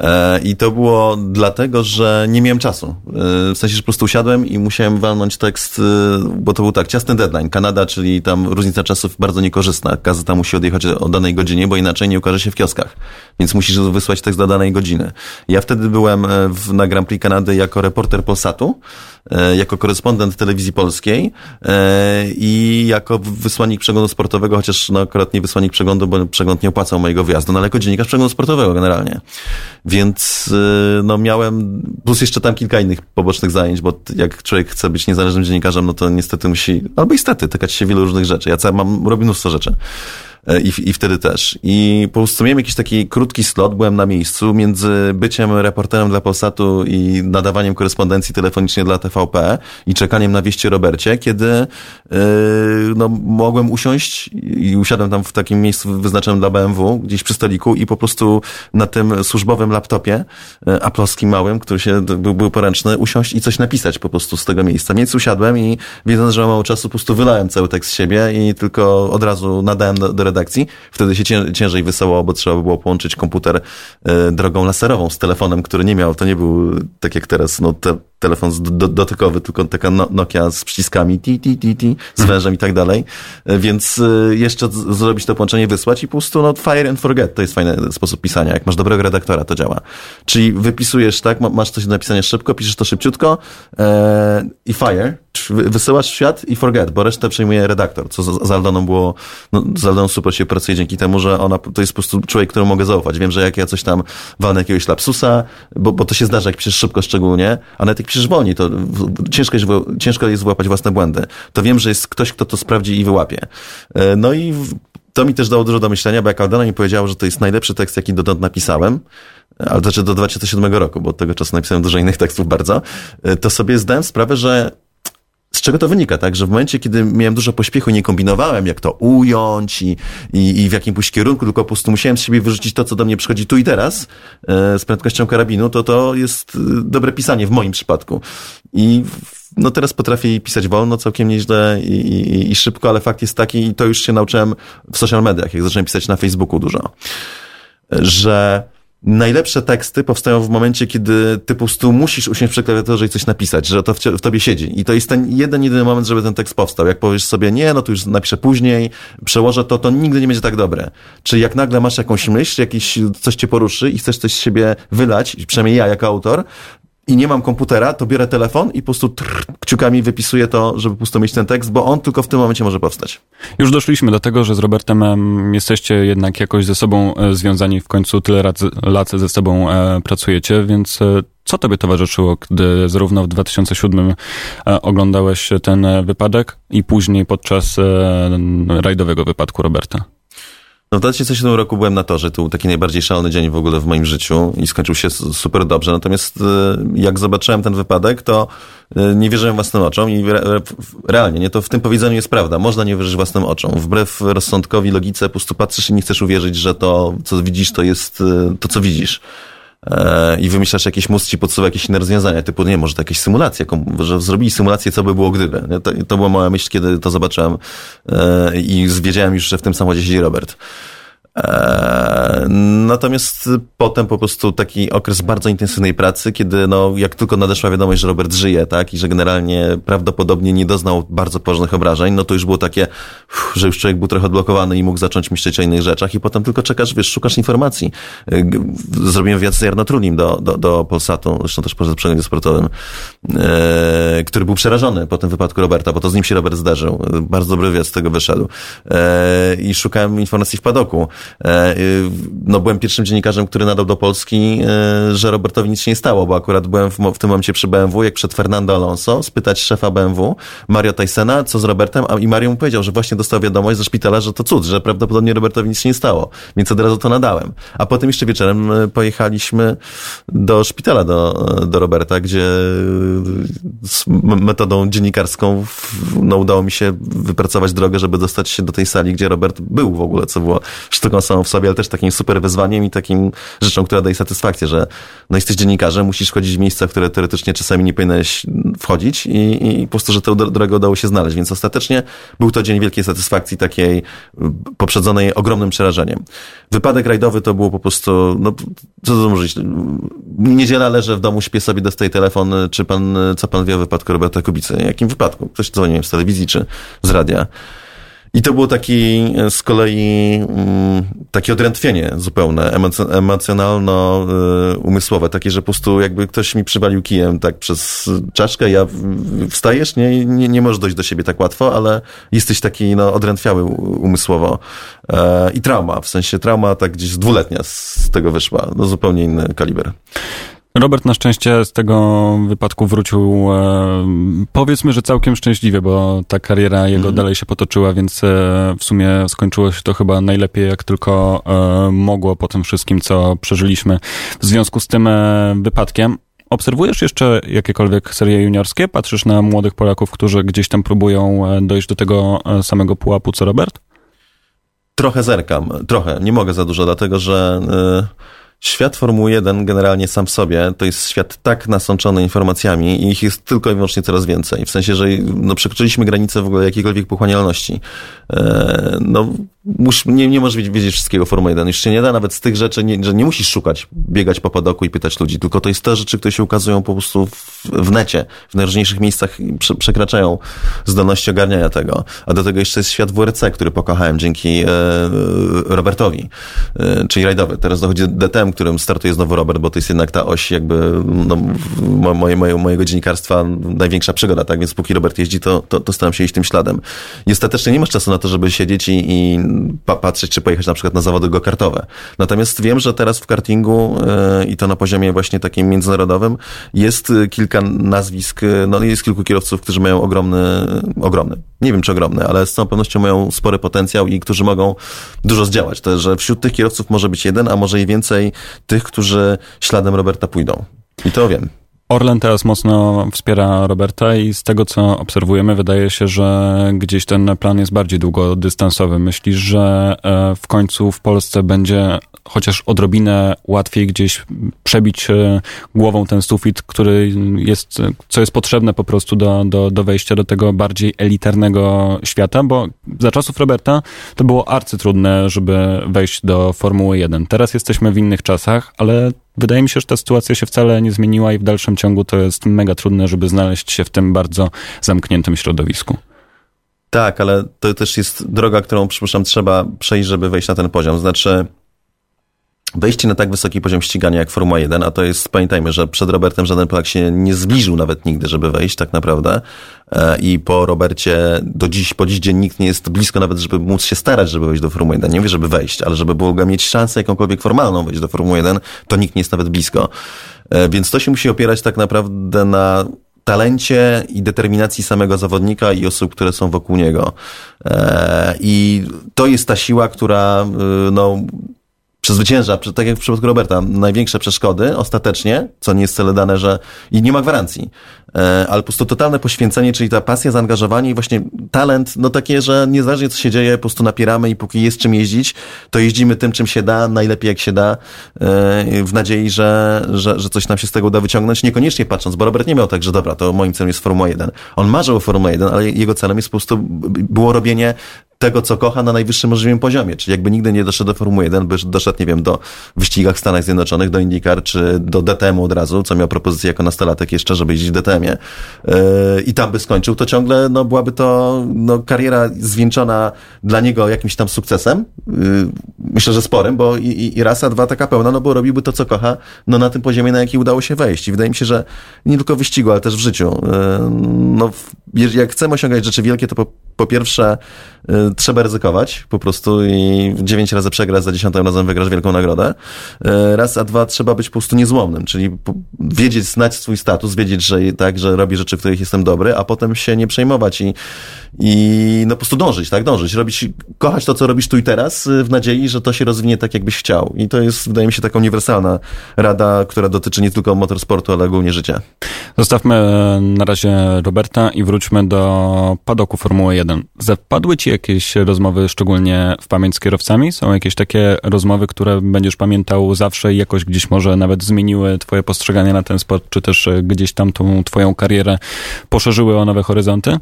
E, I to było dlatego, że nie miałem czasu. E, w sensie, że po prostu usiadłem i musiałem walnąć tekst, e, bo to był tak, ciasny deadline. Kanada, czyli tam różnica czasów bardzo niekorzystna. Gazeta musi odjechać o danej godzinie, bo inaczej nie ukaże się w kioskach. Więc musisz wysłać tekst do danej godziny. Ja wtedy byłem w, na Grand Prix Kanady jako reporter Polsatu, jako korespondent telewizji polskiej i jako wysłannik przeglądu sportowego, chociaż no akurat nie wysłannik przeglądu, bo przegląd nie opłacał mojego wjazdu, no ale jako dziennikarz przeglądu sportowego generalnie. Więc y, no miałem, plus jeszcze tam kilka innych pobocznych zajęć, bo jak człowiek chce być niezależnym dziennikarzem, no to niestety musi, albo niestety, tykać się wielu różnych rzeczy. Ja mam, robię mnóstwo rzeczy. E, I, I wtedy też. I po prostu miałem jakiś taki krótki slot, byłem na miejscu między byciem reporterem dla Polsatu i nadawaniem korespondencji telefonicznej dla TVP i czekaniem na wieści Robercie, kiedy yy, no, mogłem usiąść i usiadłem tam w takim miejscu wyznaczonym dla BMW, gdzieś przy stoliku i po prostu na tym służbowym laptopie yy, aplowskim małym, który się był, był poręczny, usiąść i coś napisać po prostu z tego miejsca. Więc usiadłem i wiedząc, że mam mało czasu, po prostu wylałem cały tekst z siebie i tylko od razu nadałem do, do redakcji. Wtedy się ciężej wysyłało, bo trzeba było połączyć komputer e, drogą laserową z telefonem, który nie miał, to nie był tak jak teraz, no te, telefon do, dotykowy, tylko taka no, Nokia z przyciskami ti, ti, ti, ti, z wężem i tak dalej. E, więc e, jeszcze zrobić to połączenie, wysłać i po prostu no, fire and forget to jest fajny sposób pisania. Jak masz dobrego redaktora, to działa. Czyli wypisujesz, tak, masz coś do napisania szybko, piszesz to szybciutko e, i fire, wysyłasz w świat i forget, bo resztę przejmuje redaktor, co z, z Aldoną było, no, z Aldoną super się pracuje dzięki temu, że ona to jest po prostu człowiek, któremu mogę zaufać. Wiem, że jak ja coś tam walnę jakiegoś lapsusa, bo, bo to się zdarza, jak piszesz szybko szczególnie, a nawet jak piszesz wolniej, to ciężko jest, ciężko jest wyłapać własne błędy. To wiem, że jest ktoś, kto to sprawdzi i wyłapie. E, no i to mi też dało dużo do myślenia, bo jak Aldona mi powiedziała, że to jest najlepszy tekst, jaki dotąd napisałem, ale znaczy do 2007 roku, bo od tego czasu napisałem dużo innych tekstów bardzo, e, to sobie zdałem sprawę, że z czego to wynika, tak? Że w momencie, kiedy miałem dużo pośpiechu, nie kombinowałem, jak to ująć i, i, i w jakim pójść kierunku, tylko po prostu musiałem z siebie wyrzucić to, co do mnie przychodzi tu i teraz, e, z prędkością karabinu, to to jest e, dobre pisanie w moim przypadku. I no teraz potrafię pisać wolno, całkiem nieźle i, i, i szybko, ale fakt jest taki, i to już się nauczyłem w social mediach, jak zacząłem pisać na Facebooku dużo, że najlepsze teksty powstają w momencie, kiedy ty po prostu musisz usiąść przy klawiaturze i coś napisać, że to w, tobie siedzi. I to jest ten jeden, jedyny moment, żeby ten tekst powstał. Jak powiesz sobie, nie, no to już napiszę później, przełożę to, to nigdy nie będzie tak dobre. Czyli jak nagle masz jakąś myśl, jakiś, coś cię poruszy i chcesz coś z siebie wylać, przynajmniej ja jako autor, i nie mam komputera, to biorę telefon i po prostu trrr, kciukami wypisuję to, żeby po prostu mieć ten tekst, bo on tylko w tym momencie może powstać. Już doszliśmy do tego, że z Robertem jesteście jednak jakoś ze sobą e, związani, w końcu tyle lat ze sobą e, pracujecie, więc e, co tobie towarzyszyło, gdy zarówno w 2007 oglądałeś ten wypadek i później podczas rajdowego wypadku Roberta? No w 2007 roku byłem na torze, to był taki najbardziej szalony dzień w ogóle w moim życiu i skończył się super dobrze. Natomiast e, jak zobaczyłem ten wypadek, to e, nie wierzyłem własnym oczom i realnie, nie, to w tym powiedzeniu jest prawda. Można nie wierzyć własnym oczom. Wbrew rozsądkowi, logice, po prostu patrzysz i nie chcesz uwierzyć, że to, co widzisz, to jest e, to, co widzisz i wymyślasz jakiś mózg ci podsuwa jakieś inne rozwiązania, typu, nie, może to jakieś symulacje, że zrobili symulację, co by było gdyby. To, to była moja myśl, kiedy to zobaczyłem i wiedziałem już, że w tym samochodzie siedzi Robert. E, natomiast potem po prostu taki okres bardzo intensywnej pracy, kiedy no, jak tylko nadeszła wiadomość, że Robert żyje, tak, i że generalnie prawdopodobnie nie doznał bardzo poważnych obrażeń, no to już było takie, że już człowiek był trochę odblokowany i mógł zacząć myśleć o innych rzeczach i potem tylko czekasz, wiesz, szukasz informacji. E, zrobiłem wywiad z Jarno Trulim do, do, do Polsatu, zresztą też poza przeglądzie sportowym, e, który był przerażony po tym wypadku Roberta, bo to z nim się Robert zdarzył. Bardzo dobry wywiad z tego wyszedł. E, I szukałem informacji w padoku. E, no, byłem pierwszym dziennikarzem, który nadał do Polski, e, że Robertowi nic się nie stało, bo akurat byłem w, w tym momencie przy BMW, jak przed Fernando Alonso, spytać szefa BMW, Mario Tysona, co z Robertem, a i Mario mu powiedział, że właśnie dostał wiadomość ze szpitala, że to cud, że prawdopodobnie Robertowi nic się nie stało, więc od razu to nadałem. A potem jeszcze wieczorem e, pojechaliśmy do szpitala do, do Roberta, gdzie z metodą dziennikarską no, udało mi się wypracować drogę, żeby dostać się do tej sali, gdzie Robert był w ogóle, co było sztuką samą w sobie, ale też takim super wyzwaniem i takim rzeczą, która daje satysfakcję, że no jesteś dziennikarzem, musisz chodzić w miejsca, które teoretycznie czasami nie powinieneś wchodzić i, i po prostu, że tę drogę udało się znaleźć. Więc ostatecznie był to dzień wielkiej satysfakcji, takiej poprzedzonej ogromnym przerażeniem. Wypadek rajdowy to było po prostu, no co to może Niedziela leżę w domu, śpię sobie, dostaję telefon, czy pan, co pan wie o wypadku Roberta Kubicy? Jakim wypadku? Ktoś dzwonił z telewizji czy z radia. I to było taki e, z kolei mm, takie odrętwienie zupełne, emocjonalno-umysłowe, takie, że po prostu jakby ktoś mi przywalił kijem tak przez czaszkę, ja wstajesz, nie, nie, nie możesz dojść do siebie tak łatwo, ale jesteś taki no, odrętwiały umysłowo. E, I trauma, w sensie trauma tak gdzieś dwuletnia z tego wyszła, no zupełnie inny kaliber. Robert na szczęście z tego wypadku wrócił, e, powiedzmy, że całkiem szczęśliwie, bo ta kariera jego mm. dalej się potoczyła, więc e, w sumie skończyło się to chyba najlepiej, jak tylko e, mogło po tym wszystkim, co przeżyliśmy w związku z tym wypadkiem. Obserwujesz jeszcze jakiekolwiek serie juniorskie? Patrzysz na młodych Polaków, którzy gdzieś tam próbują dojść do tego samego pułapu co Robert? Trochę zerkam, trochę, nie mogę za dużo, dlatego że Świat Formuły 1 generalnie sam w sobie to jest świat tak nasączony informacjami i ich jest tylko i wyłącznie coraz więcej. W sensie, że no, przekroczyliśmy granicę w ogóle jakiejkolwiek pochłanialności. E, no, mus, nie, nie możesz wiedzieć wszystkiego Formuły 1. Już się nie da nawet z tych rzeczy, nie, że nie musisz szukać, biegać po podoku i pytać ludzi, tylko to jest te rzeczy, które się ukazują po prostu w, w necie, w najróżniejszych miejscach prze, przekraczają zdolności ogarniania tego. A do tego jeszcze jest świat WRC, który pokochałem dzięki e, Robertowi, e, czyli rajdowy. Teraz dochodzi DTM, którym startuje znowu Robert, bo to jest jednak ta oś jakby no, moje, moje, mojego dziennikarstwa największa przygoda, tak? Więc póki Robert jeździ, to, to, to staram się iść tym śladem. I nie masz czasu na to, żeby siedzieć i, i pa patrzeć, czy pojechać na przykład na zawody go-kartowe. Natomiast wiem, że teraz w kartingu yy, i to na poziomie właśnie takim międzynarodowym jest kilka nazwisk, no jest kilku kierowców, którzy mają ogromny, ogromny, nie wiem czy ogromny, ale z całą pewnością mają spory potencjał i którzy mogą dużo zdziałać. To, że wśród tych kierowców może być jeden, a może i więcej tych, którzy śladem Roberta pójdą. I to wiem. Orlen teraz mocno wspiera Roberta i z tego, co obserwujemy, wydaje się, że gdzieś ten plan jest bardziej długodystansowy. Myślisz, że e, w końcu w Polsce będzie chociaż odrobinę łatwiej gdzieś przebić e, głową ten sufit, który jest, co jest potrzebne po prostu do, do, do wejścia do tego bardziej elitarnego świata, bo za czasów Roberta to było arcytrudne, żeby wejść do Formuły 1. Teraz jesteśmy w innych czasach, ale wydaje mi się, że ta sytuacja się wcale nie zmieniła i w dalszym ciągu to jest mega trudne, żeby znaleźć się w tym bardzo zamkniętym środowisku. Tak, ale to też jest droga, którą, przypuszczam, trzeba przejść, żeby wejść na ten poziom. Znaczy, wejście na tak wysoki poziom ścigania jak Formuła 1, a to jest, pamiętajmy, że przed Robertem żaden Polak się nie zbliżył nawet nigdy, żeby wejść tak naprawdę e, i po Robercie do dziś, po dziś dzień nikt nie jest blisko nawet, żeby móc się starać, żeby wejść do Formuły 1. Nie mówię, żeby wejść, ale żeby było mieć szansę jakąkolwiek formalną wejść do Formuły 1, to nikt nie jest nawet blisko. E, więc to się musi opierać tak naprawdę na talencie i determinacji samego zawodnika i osób, które są wokół niego. E, I to jest ta siła, która no, przezwycięża, tak jak w przypadku Roberta, największe przeszkody ostatecznie, co nie jest wcale dane, że i nie ma gwarancji, ale po prostu totalne poświęcenie, czyli ta pasja, zaangażowanie i właśnie talent, no takie, że niezależnie co się dzieje, po prostu napieramy i póki jest czym jeździć, to jeździmy tym, czym się da, najlepiej jak się da, e, w nadziei, że, że, że coś nam się z tego uda wyciągnąć, niekoniecznie patrząc, bo Robert nie miał tak, że dobra, to moim celem jest Formuła 1. On marzył o Formuła 1, ale jego celem jest po prostu było robienie tego, co kocha na najwyższym możliwym poziomie. Czyli jakby nigdy nie doszedł do Formuły 1, by doszedł, nie wiem, do wyścigach w Stanach Zjednoczonych, do IndyCar czy do DTM-u od razu, co miał propozycję jako nastolatek jeszcze, żeby jeździć w Yy, i tam by skończył, to ciągle no, byłaby to no, kariera zwieńczona dla niego jakimś tam sukcesem. Yy, myślę, że sporym, bo i, i, i raz, a dwa taka pełna, no bo robiłby to, co kocha, no na tym poziomie, na jaki udało się wejść. I wydaje mi się, że nie tylko w wyścigu, ale też w życiu. Yy, no, jak chcemy osiągać rzeczy wielkie, to po, po pierwsze y, trzeba ryzykować po prostu i dziewięć razy przegrać, za dziesiątym razem wygrasz wielką nagrodę. Raz, a dwa trzeba być po prostu niezłomnym, czyli wiedzieć, znać swój status, wiedzieć, że tak, że robię rzeczy, w których jestem dobry, a potem się nie przejmować i, i no po prostu dążyć, tak, dążyć, robić, kochać to, co robisz tu i teraz y, w nadziei, że to się rozwinie tak, jakbyś chciał. I to jest, wydaje mi się, taka uniwersalna rada, która dotyczy nie tylko motorsportu, ale ogólnie życia. Zostawmy e, na razie Roberta i wróćmy do padoku Formuły 1. Zapadły ci jakieś rozmowy szczególnie w pamięć z kierowcami? Są jakieś takie rozmowy, które będziesz pamiętał zawsze i jakoś gdzieś może nawet zmieniły twoje postrzeganie na ten sport, czy też e, gdzieś tam tą twoją karierę poszerzyły o nowe horyzonty?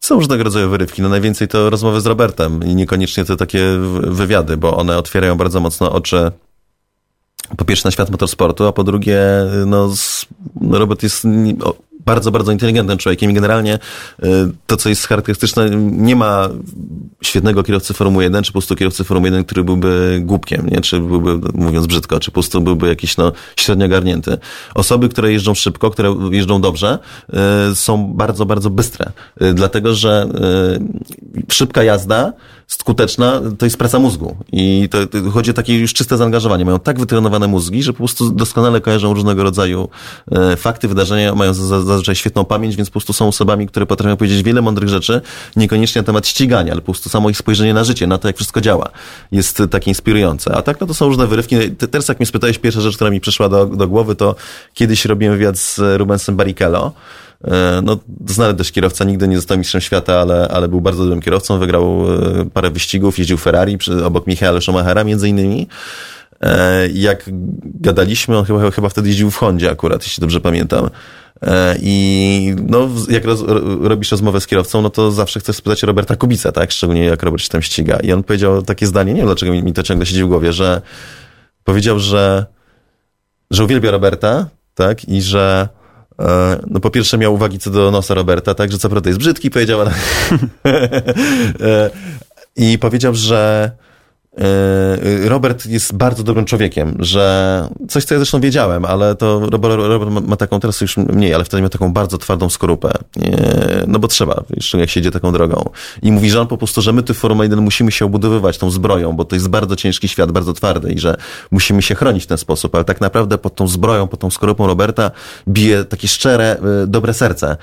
Są różnego rodzaju wyrywki. No najwięcej to rozmowy z Robertem i niekoniecznie to takie wywiady, bo one otwierają bardzo mocno oczy po pierwsze na świat motorsportu, a po drugie, no, Robert jest bardzo, bardzo inteligentnym człowiekiem i generalnie y, to, co jest charakterystyczne, nie ma świetnego kierowcy Formuły 1, czy po prostu kierowcy Formuły 1, który byłby głupkiem, nie? czy byłby, mówiąc brzydko, czy po prostu byłby jakiś no, średnio garnięty. Osoby, które jeżdżą szybko, które jeżdżą dobrze, y, są bardzo, bardzo bystre, y, dlatego, że szybka jazda skuteczna, to jest praca mózgu. I to, to chodzi o takie już czyste zaangażowanie. Mają tak wytrenowane mózgi, że po prostu doskonale kojarzą różnego rodzaju e, fakty, wydarzenia, mają zazwyczaj świetną pamięć, więc po prostu są osobami, które potrafią powiedzieć wiele mądrych rzeczy, niekoniecznie na temat ścigania, ale po prostu samo ich spojrzenie na życie, na to, jak wszystko działa, jest takie inspirujące. A tak, no to są różne wyrywki. Teraz jak mnie spytałeś, pierwsza rzecz, która mi przyszła do, do głowy, to kiedyś robiłem wywiad z Rubensem Barrichello, E, no, znany też kierowca, nigdy nie został mistrzem świata, ale, ale był bardzo dobrym kierowcą, wygrał e, parę wyścigów, jeździł Ferrari przy, obok Michaela Schumachera między innymi. E, jak gadaliśmy, on chyba, chyba wtedy jeździł w Hondzie akurat, jeśli dobrze pamiętam. I no, jak roz, robisz rozmowę z kierowcą, no to zawsze chcesz spytać Roberta Kubica, tak? Szczególnie jak Robert się tam ściga. I on powiedział takie zdanie, nie wiem dlaczego mi to ciągle siedzi w głowie, że powiedział, że, że uwielbia Roberta, tak? I że E, no po pierwsze miał uwagi co do nosa Roberta, tak, że co prawda jest brzydki, powiedział, ale... [laughs] E, I powiedział, że E, Robert jest bardzo dobrym człowiekiem, że coś, co ja zresztą wiedziałem, ale to Robert ma taką, teraz już mniej, ale wtedy miał taką bardzo twardą skorupę. No bo trzeba, jeszcze jak się idzie taką drogą. I mówi, że on po prostu, że my tu Forum 1 musimy się obudowywać tą zbroją, bo to jest bardzo ciężki świat, bardzo twardy i że musimy się chronić w ten sposób, ale tak naprawdę pod tą zbroją, pod tą skorupą Roberta bije takie szczere, e, dobre serce.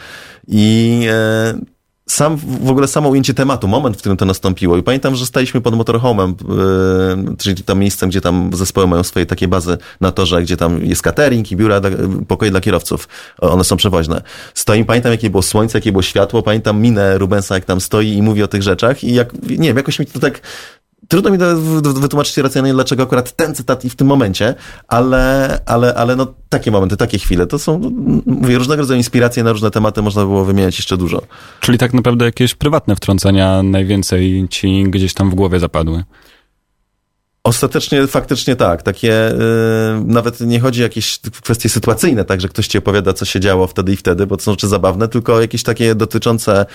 I sam, w ogóle samo ujęcie tematu, moment, w którym to nastąpiło. I pamiętam, że staliśmy pod motorhomem, yy, czyli tam miejscem, gdzie tam zespoły mają swoje takie bazy na torze, gdzie tam jest catering i biura, pokoje dla kierowców. One są przewoźne. Stoimy, pamiętam, jakie było słońce, jakie było światło, pamiętam minę Rubensa, jak tam stoi i mówi o tych rzeczach i jak, nie wiem, jakoś mi to tak Trudno mi wytłumaczyć racjonalnie, dlaczego akurat ten cytat i w tym momencie, ale, ale, ale no, takie momenty, takie chwile, to są, mówię, różnego rodzaju inspiracje na różne tematy, można było wymieniać jeszcze dużo. Czyli tak naprawdę jakieś prywatne wtrącenia najwięcej ci gdzieś tam w głowie zapadły? Ostatecznie, faktycznie tak. Takie, yy, nawet nie chodzi o jakieś kwestie sytuacyjne, tak, że ktoś ci opowiada, co się działo wtedy i wtedy, bo to są rzeczy zabawne, tylko jakieś takie dotyczące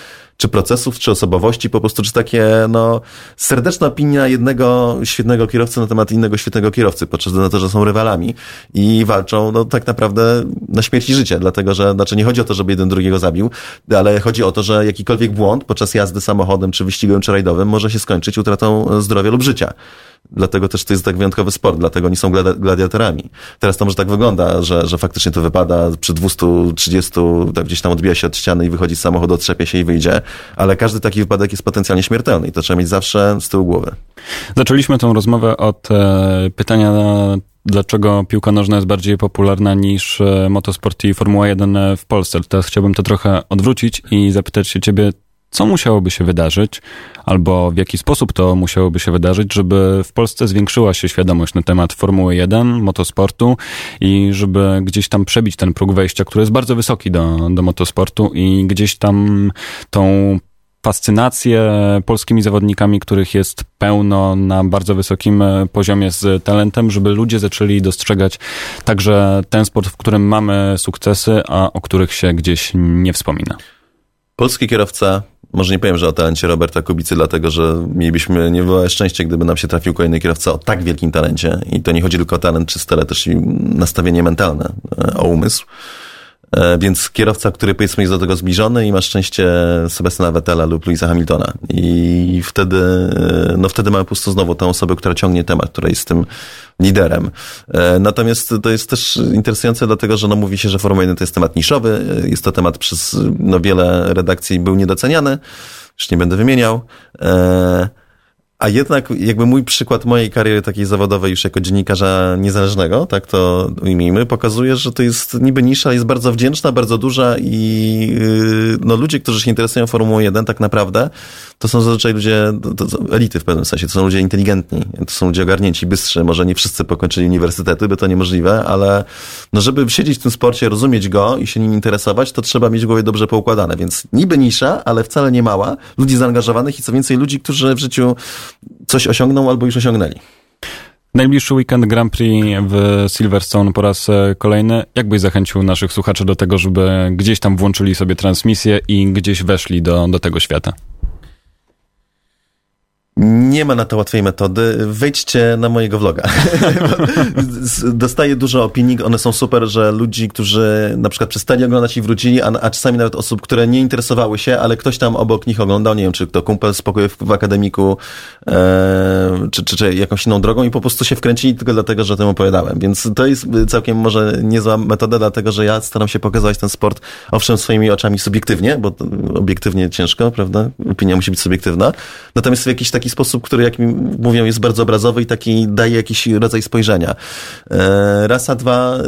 czy procesów, czy osobowości, po prostu, czy takie, no, serdeczna opinia jednego świetnego kierowcy na temat innego świetnego kierowcy, podczas na to, że są rywalami i walczą, no, tak naprawdę na śmierć i życie, dlatego, że, znaczy nie chodzi o to, żeby jeden drugiego zabił, ale chodzi o to, że jakikolwiek błąd podczas jazdy samochodem, czy wyścigiem, czy rajdowym może się skończyć utratą zdrowia lub życia. Dlatego też to jest tak wyjątkowy sport, dlatego oni są gladiatorami. Teraz to może tak wygląda, że, że faktycznie to wypada przy 230, tak gdzieś tam odbija się od ściany i wychodzi z samochodu, otrzepie się i wyjdzie, ale każdy taki wypadek jest potencjalnie śmiertelny i to trzeba mieć zawsze z tyłu głowy. Zaczęliśmy tę rozmowę od e, pytania dlaczego piłka nożna jest bardziej popularna niż e, motosport i Formuła 1 w Polsce. Teraz chciałbym to trochę odwrócić i zapytać się ciebie, co musiałoby się wydarzyć, albo w jaki sposób to musiałoby się wydarzyć, żeby w Polsce zwiększyła się świadomość na temat Formuły 1, motosportu i żeby gdzieś tam przebić ten próg wejścia, który jest bardzo wysoki do, do motosportu i gdzieś tam tą fascynację polskimi zawodnikami, których jest pełno na bardzo wysokim poziomie z talentem, żeby ludzie zaczęli dostrzegać także ten sport, w którym mamy sukcesy, a o których się gdzieś nie wspomina. Polski kierowca może nie powiem, że o talencie Roberta Kubicy, dlatego że mielibyśmy niebywałe szczęście, gdyby nam się trafił kolejny kierowca o tak wielkim talencie. I to nie chodzi tylko o talent czysty, ale też i nastawienie mentalne, e, o umysł. E, więc kierowca, który powiedzmy jest do tego zbliżony i ma szczęście Sebastiana Vettela lub Louisa Hamiltona. I wtedy, e, no wtedy mamy po prostu znowu tę osobę, która ciągnie temat, która jest tym liderem. E, natomiast to jest też interesujące, dlatego że no mówi się, że Formuła 1 to jest temat niszowy. Jest to temat przez no, wiele redakcji był niedoceniany. Już nie będę wymieniał. A jednak jakby mój przykład mojej kariery takiej zawodowej już jako dziennikarza niezależnego, tak to ujmijmy, pokazuje, że to jest niby nisza, jest bardzo wdzięczna, bardzo duża i yy, no, ludzie, którzy się interesują Formułą 1 tak naprawdę, to są zazwyczaj ludzie, elity w pewnym sensie, to są ludzie inteligentni, to są ludzie ogarnięci, bystrzy, może nie wszyscy pokończyli uniwersytety, by to niemożliwe, ale no żeby siedzieć w tym sporcie, rozumieć go i się nim interesować, to trzeba mieć w głowie dobrze poukładane, więc niby nisza, ale wcale nie mała, ludzi zaangażowanych i co więcej ludzi, którzy w życiu coś osiągną albo już osiągnęli. Najbliższy weekend Grand Prix w Silverstone po raz e, kolejny. Jak byś zachęcił naszych słuchaczy do tego, żeby gdzieś tam włączyli sobie transmisję i gdzieś weszli do, do tego świata? Nie ma na to łatwej metody. Wejdźcie na mojego vloga. [laughs] Dostaję dużo opinii, one są super, że ludzi, którzy na przykład przestali oglądać i wrócili, a, a czasami nawet osób, które nie interesowały się, ale ktoś tam obok nich oglądał, nie wiem, czy to kumpel z pokoju w, w akademiku, e, czy, czy, czy jakąś inną drogą i po prostu się wkręcili tylko dlatego, że o tym opowiadałem. Więc to jest całkiem może niezła metoda, dlatego że ja staram się pokazywać ten sport, owszem, swoimi oczami subiektywnie, bo obiektywnie ciężko, prawda? Opinia musi być subiektywna. Natomiast w jakiś taki sposób, który, jak mi mówią, jest bardzo obrazowy i taki daje jakiś rodzaj spojrzenia. E, raz, a dwa, e,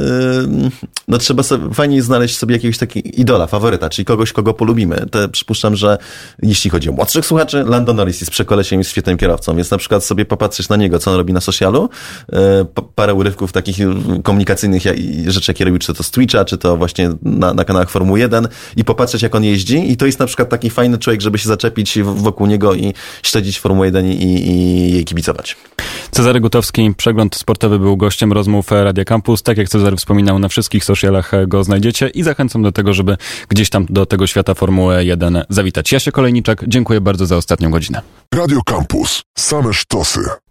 no trzeba sobie, fajnie znaleźć sobie jakiegoś takiego idola, faworyta, czyli kogoś, kogo polubimy. Te, przypuszczam, że jeśli chodzi o młodszych słuchaczy, Lando Norris jest przekolesiem, jest świetnym kierowcą, więc na przykład sobie popatrzeć na niego, co on robi na socialu, e, parę urywków takich komunikacyjnych rzeczy, jakie robił, czy to z Twitcha, czy to właśnie na, na kanałach Formuły 1 i popatrzeć, jak on jeździ i to jest na przykład taki fajny człowiek, żeby się zaczepić wokół niego i śledzić Formułę 1 i, i jej kibicować. Cezary Gutowski, przegląd sportowy był gościem rozmów Radia Campus. Tak jak Cezary wspominał, na wszystkich socialach go znajdziecie i zachęcam do tego, żeby gdzieś tam do tego świata Formuły 1 zawitać. Ja się Kolejniczak, dziękuję bardzo za ostatnią godzinę. Radio Campus. Same sztosy.